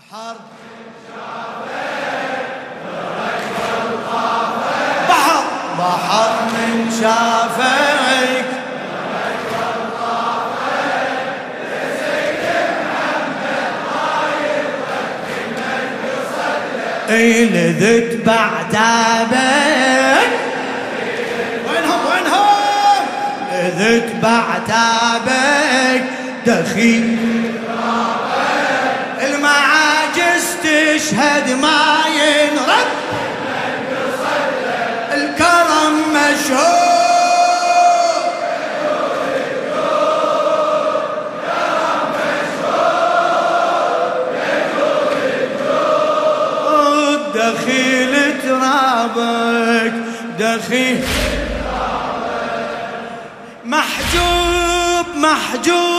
بحر بحر بحر من شافك اي لذت بعتابك وينهم؟ وينهم؟ لذت بعتابك دخيل تشهد ما ينرد. الكرم مشهور دخيل ترابك دخيل محجوب محجوب.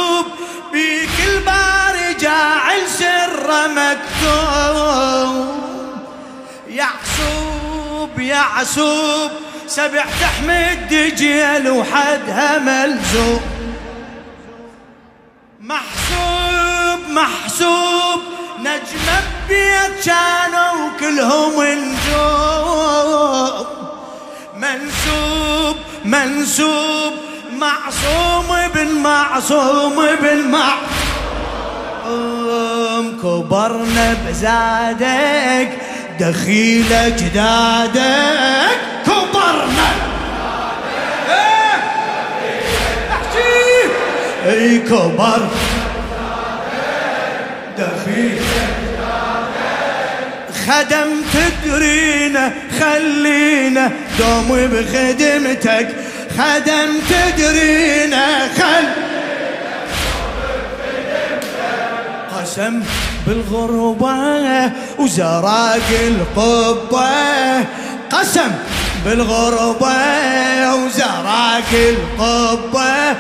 يعصوب سبع تحمد دجيل وحدها ملزوم محسوب محسوب نجمة بيت كانوا كلهم نجوم منسوب منسوب معصوم بن معصوم بن معصوم. كبرنا بزادك دخيل أجدادك كبرنا. إيه. أحكي. أي كبر. دخيل خدم تدرينا خلينا دوم بخدمتك. خدم تدرينا خل. قسم بالغربة وزراق القبة. قسم بالغربة وزراق القبة.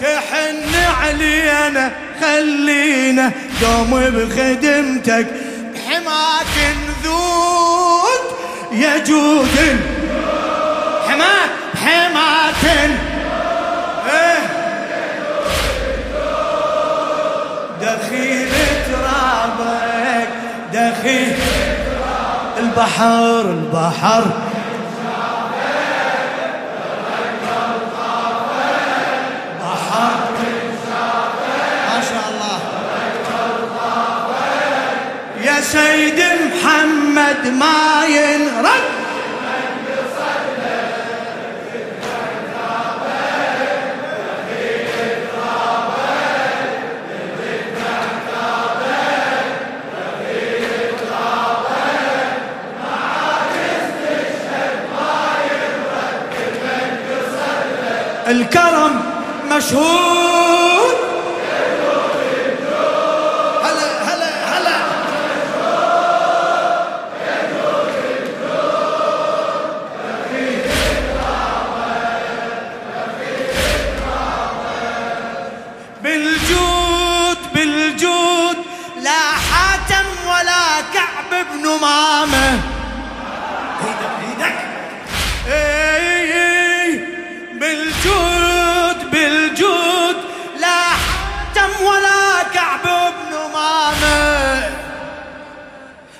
تحن علينا خلينا دوم بخدمتك. حماك نذود يا جود. حماك حماك إيه. دخيل البحر البحر. سيد محمد ما ينرد. الكرم مشهود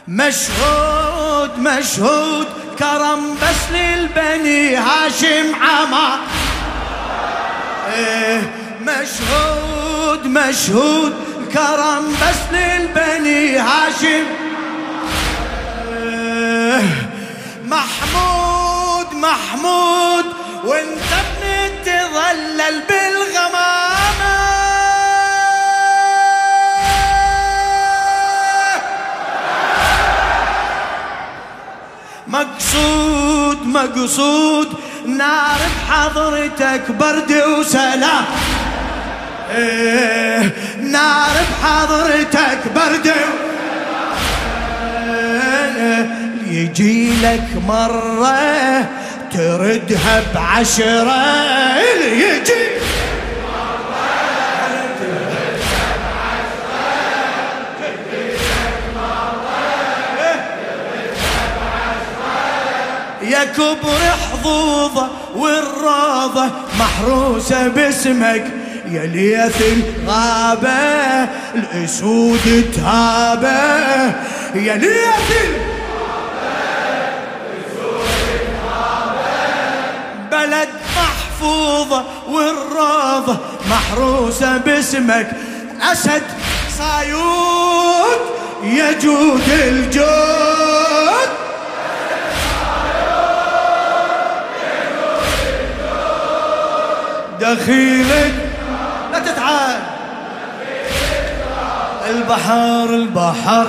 مشهود مشهود كرم بس للبني هاشم عمار. إيه مشهود مشهود كرم بس للبني هاشم. إيه محمود محمود وانت ابن تظلل مقصود مقصود. نار بحضرتك برد وسلام. إيه نار بحضرتك برد يجي لك مرة تردها بعشرة يجي كبر حظوظة والروضة محروسة باسمك. يا ليث الغابة الأسود تهابة يا نية بلد محفوظة والروضة محروسة باسمك. أسد صايود يجود الجود. دخيلك. لا تتعال. البحر البحر.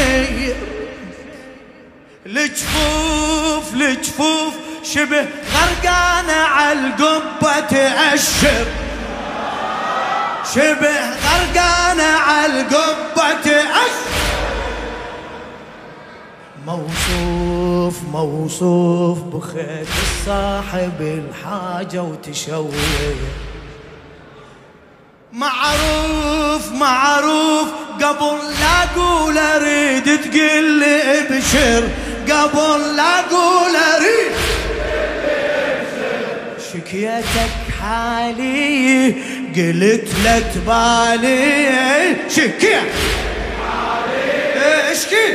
تكسر الجفوف الجفوف شبه غرقانة على القبة تأشر. شبه غرقانة على القبة موصوف موصوف بخيت الصاحب الحاجة وتشوه. معروف معروف قبل لا أقول أريد تقول لي ابشر قبل لا أقول أريد شكيتك حالي قلت لا تبالي. شكيت اشكي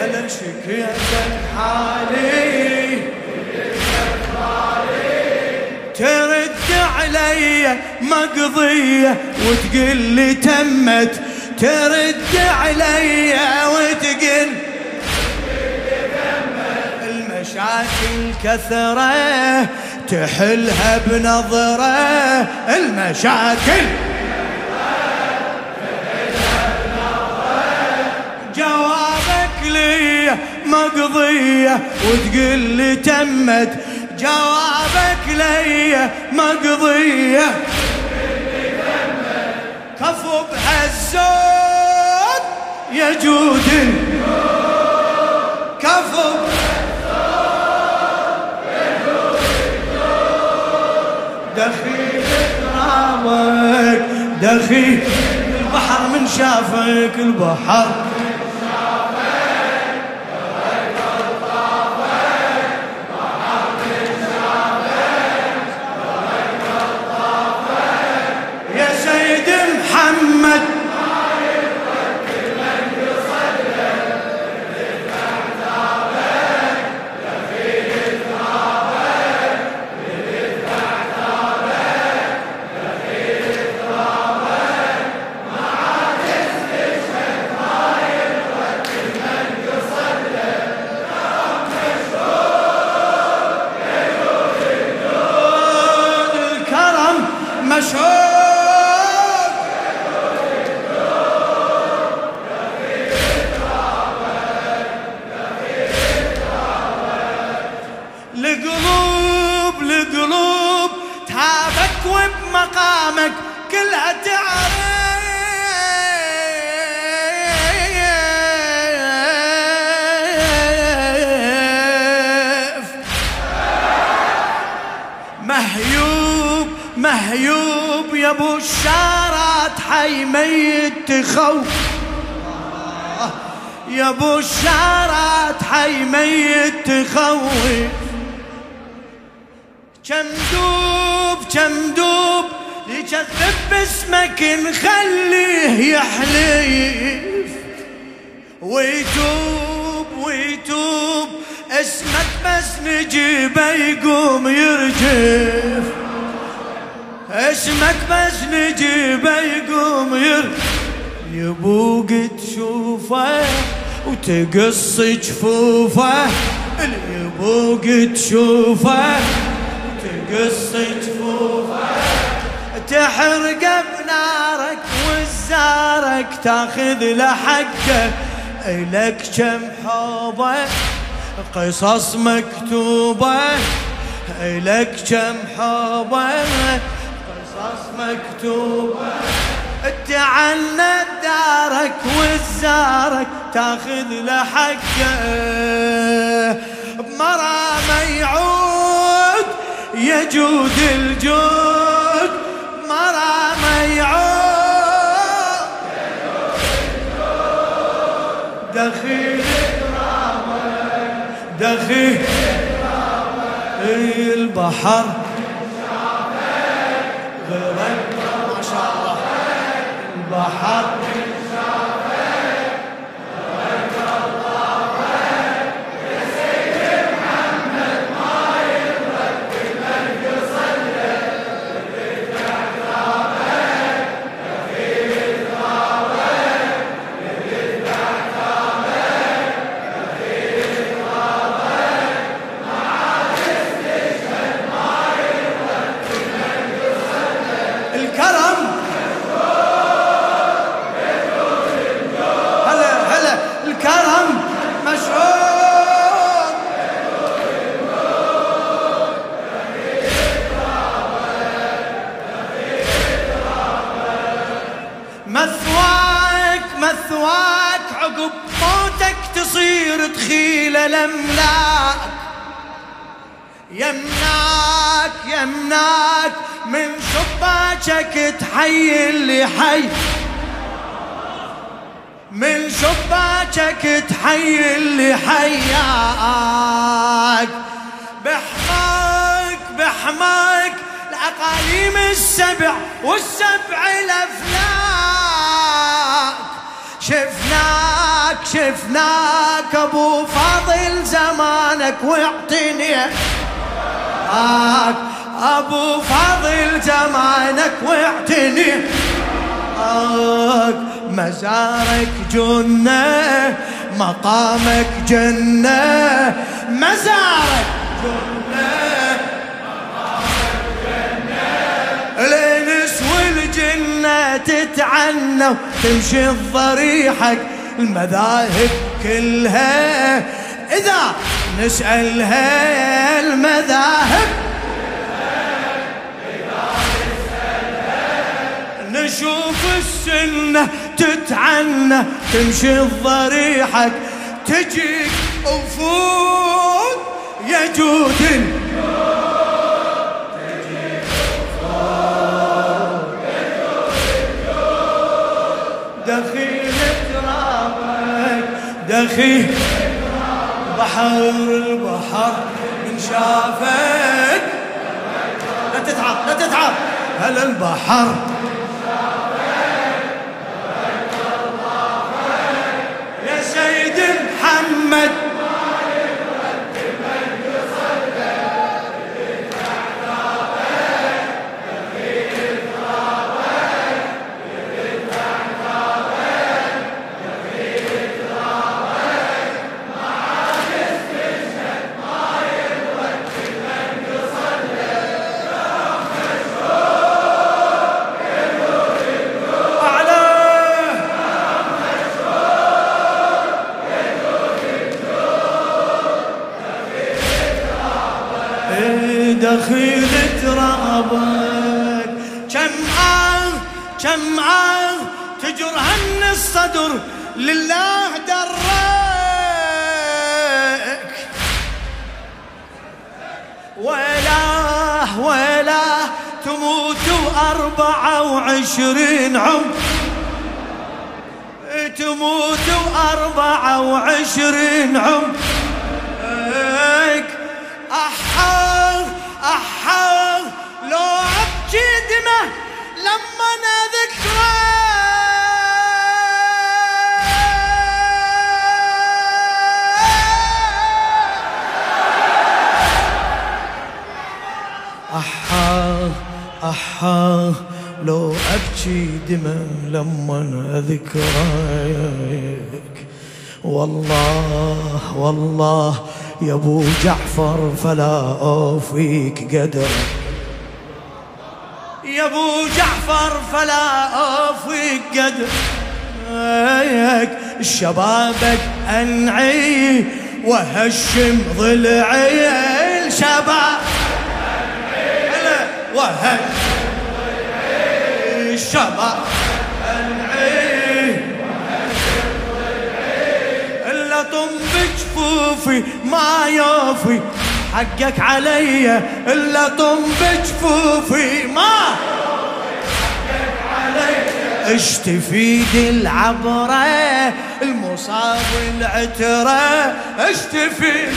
هلا شكيتك حالي. علي مقضية وتقول لي تمت ترد علي وتقول المشاكل كثرة تحلها بنظرة المشاكل. جوابك لي مقضية وتقول لي تمت جوابك لي مقضية. كفو بهالزود يجود. كفو دخيل ترابك دخيل البحر من شافك البحر. حي ميت تخوف يا أبو الشارات حي ميت تخوف. كم دوب كم دوب يكذب باسمك نخليه يحلف ويتوب ويتوب اسمك بس نجيبه يقوم يرجف. اسمك بس نجيبه يقوم ير. يبوق تشوفه وتقص جفوفه. اليبوق تشوفه وتقص جفوفه. تحرق بنارك وزارك تاخذ لحقه إلك كم حوضه قصص مكتوبة. إلك كم قصص مكتوبة. تعنى دارك وزارك تاخذ لحقه بمرامه يعود يجود الجود. مرامه يعود. دخيل دخيل البحر. البحر مثواك مثواك عقب موتك تصير تخيل الأملاك. يمناك يمناك من شباكك تحيي اللي حي. من شباكك تحيي اللي حياك. بحماك بحماك الأقاليم السبع والسبع الأفلاك. شفناك شفناك أبو فاضل زمانك واعتنيك أبو فاضل زمانك واعتني مزارك جنة مقامك جنة. مزارك جنة. تتعنى وتمشي الضريحك المذاهب كلها إذا نسألها المذاهب. نشوف السنة تتعنى تمشي الضريحك تجيك وفود يجود دخيل بحر البحر من شافك لا تتعب لا تتعب. هلا البحر كم آه تجرهن الصدر لله درك ولا ولا تموت وأربعة وعشرين عمر تموت وأربعة وعشرين عمر أحا أحا لو أبكي دمه لما أحا أحا لو أبكي دمى لما أذكرك والله والله يا أبو جعفر فلا أوفيك قدرك. يا أبو جعفر. فلا اوفيك قدرك شبابك أنعي وهشم ضلعي الشباب وهشم ضلعي الشباب طم بجفوفي ما يوفي. حقك علي. إلا طم بجفوفي ما اشتفيد العبرة المصاب العترة. اشتفيد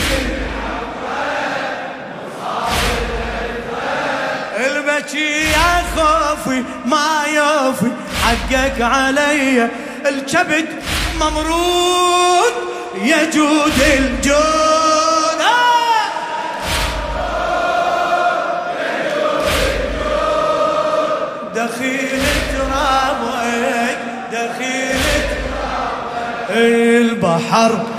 البكي يا خوفي ما يوفي حقك علي. الكبد ممرود يجود الجود. şiar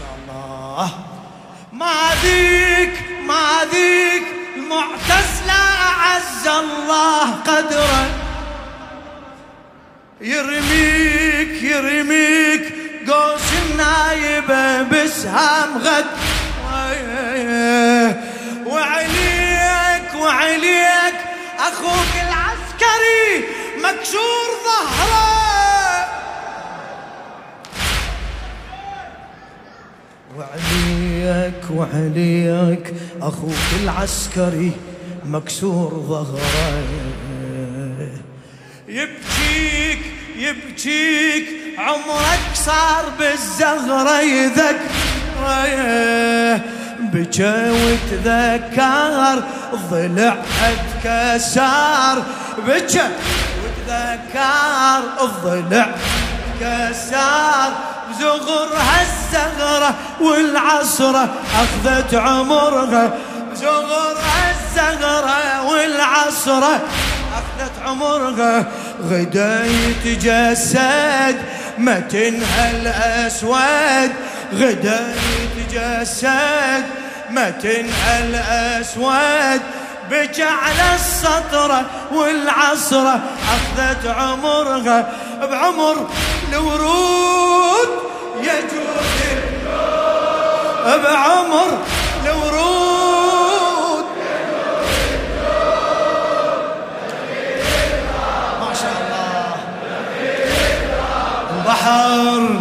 البحر يرميك يرميك قوس النايبة بسهام غد. وعليك وعليك أخوك العسكري مكسور ظهره. وعليك وعليك أخوك العسكري مكسور ظهره يبكيك يبكيك عمرك صار بالزغرة يذكره بكى وتذكر ضلع اتكسر بكى وتذكر الضلع كسر بزغرها الزغرة والعصرة أخذت عمرها. بزغرها الزغرة والعصرة أخذت عمرها. غدا يتجسد متنها الأسود. غدا يتجسد متنها الأسود. بكى على السطرة والعصرة أخذت عمرها. بعمر الورود يجوز الجود أبا عمر الورود ما شاء الله. البحر.